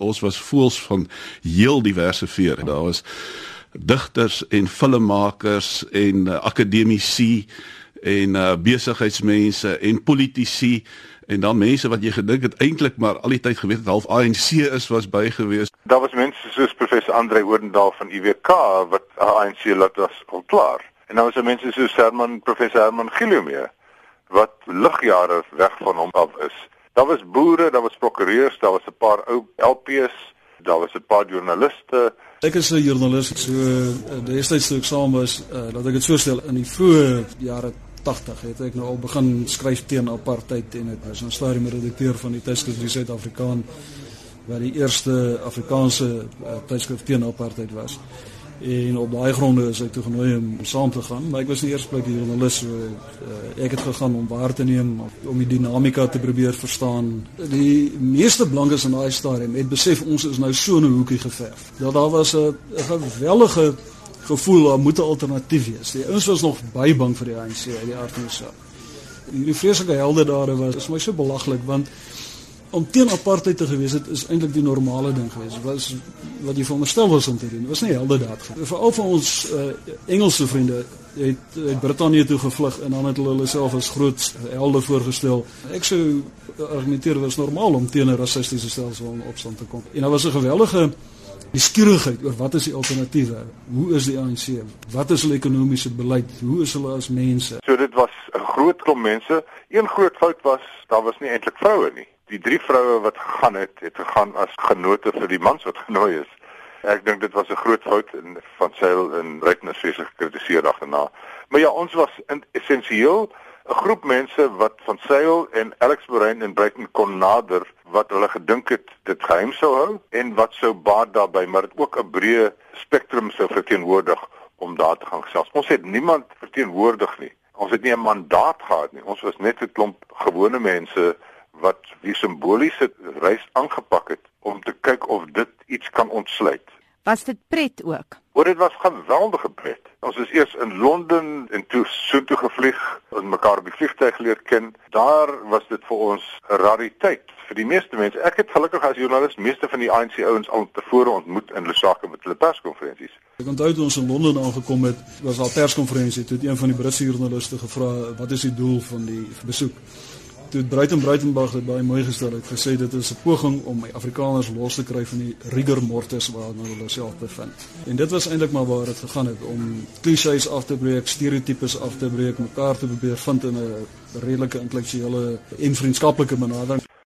Ons was voels van heel diverse vere. Daar was digters en filmmakers en uh, akademici en uh, besigheidsmense en politici en dan mense wat jy gedink het eintlik maar al die tyd geweet het half ANC is was by gewees. Daar was mense soos professor Andre Oordendaal van UWK wat ANC laat was al klaar. En dan was daar mense soos Herman professor Herman Gilomee wat ligjare weg van hom af is. Daar was boere, daar was prokureurs, daar was 'n paar ou LPs, daar was 'n paar joernaliste. Ek is 'n joernalis, so uh, destyds toe ek saam was, uh, laat ek dit so stel in die vroeë jare 80 het ek nou al begin skryf teen apartheid en ek was 'n stadium redakteur van die tydskrif die Suid-Afrikaan wat die eerste Afrikaanse uh, tydskrif teen apartheid was. En op daai gronde is ek toe genooi om saam te gaan, maar ek was nie eers plek die joernalis so uh, ek het gegaan om waar te neem om die dinamika te probeer verstaan. Die meeste blankes in daai stadium het besef ons is nou so 'n hoekie geverf. Dat daar was 'n gewellige gevoel daar moet 'n alternatief wees. Die ouens was nog baie bang vir die ANC uit die aard van die saak. Hierdie vreeslike helde daar was is my so belaglik want om teen apartheid te gewees het is eintlik die normale ding gewees. Dit was wat jy veronderstel was om te doen. Dit was nie helde daad nie. Veral vir ons uh, Engelse vriende het uit Brittanje toe gevlug en dan het hulle hulle self as groot helde voorgestel. Ek sou argumenteer was normaal om teen 'n rassistiese stelsel in opstand te kom. En daar was 'n gewellige die skierigheid oor wat is die alternatiewe? Hoe is die ANC? Wat is hulle ekonomiese beleid? Hoe is hulle as mense? So dit was 'n groot klomp mense. Een groot fout was daar was nie eintlik vroue nie. Die drie vroue wat gegaan het, het gegaan as genote vir die mans wat genooi is. Ek dink dit was 'n groot fout en van Sail en Reitner se gekritiseer daarna. Maar ja, ons was essensieel 'n groep mense wat van Sail en Alex Moraine en Brighton kon nader wat hulle gedink het dit geheim sou hou en wat sou baat daarbey maar dit ook 'n breë spektrum sou verteenwoordig om daar te gaan gesels. Ons het niemand verteenwoordig nie. Ons het nie 'n mandaat gehad nie. Ons was net 'n klomp gewone mense wat die simboliese reis aangepak het om te kyk of dit iets kan ontsluit. Was dit pret ook? Oor dit was geweldige pret. Ons is eers in Londen en toe soontoe gevlieg en mekaar op die vliegtuig leer ken. Daar was dit vir ons 'n rariteit vir die meeste mense. Ek het gelukkig as joernalis meeste van die ANC ouens al tevore ontmoet in Lusaka met hulle perskonferensies. Ek onthou toe ons in Londen aangekom het, was daar perskonferensie toe een van die Britse joernaliste gevra wat is die doel van die besoek. Toe Bruiten Bruitenberg dit baie mooi gestel het, gesê dit is 'n poging om die Afrikaners los te kry van die rigor mortis waarna hulle self bevind. En dit was eintlik maar waar dit gegaan het om klisjées af te breek, stereotypes af te breek, mekaar te probeer vind in 'n redelike intellektuele en vriendskaplike benadering.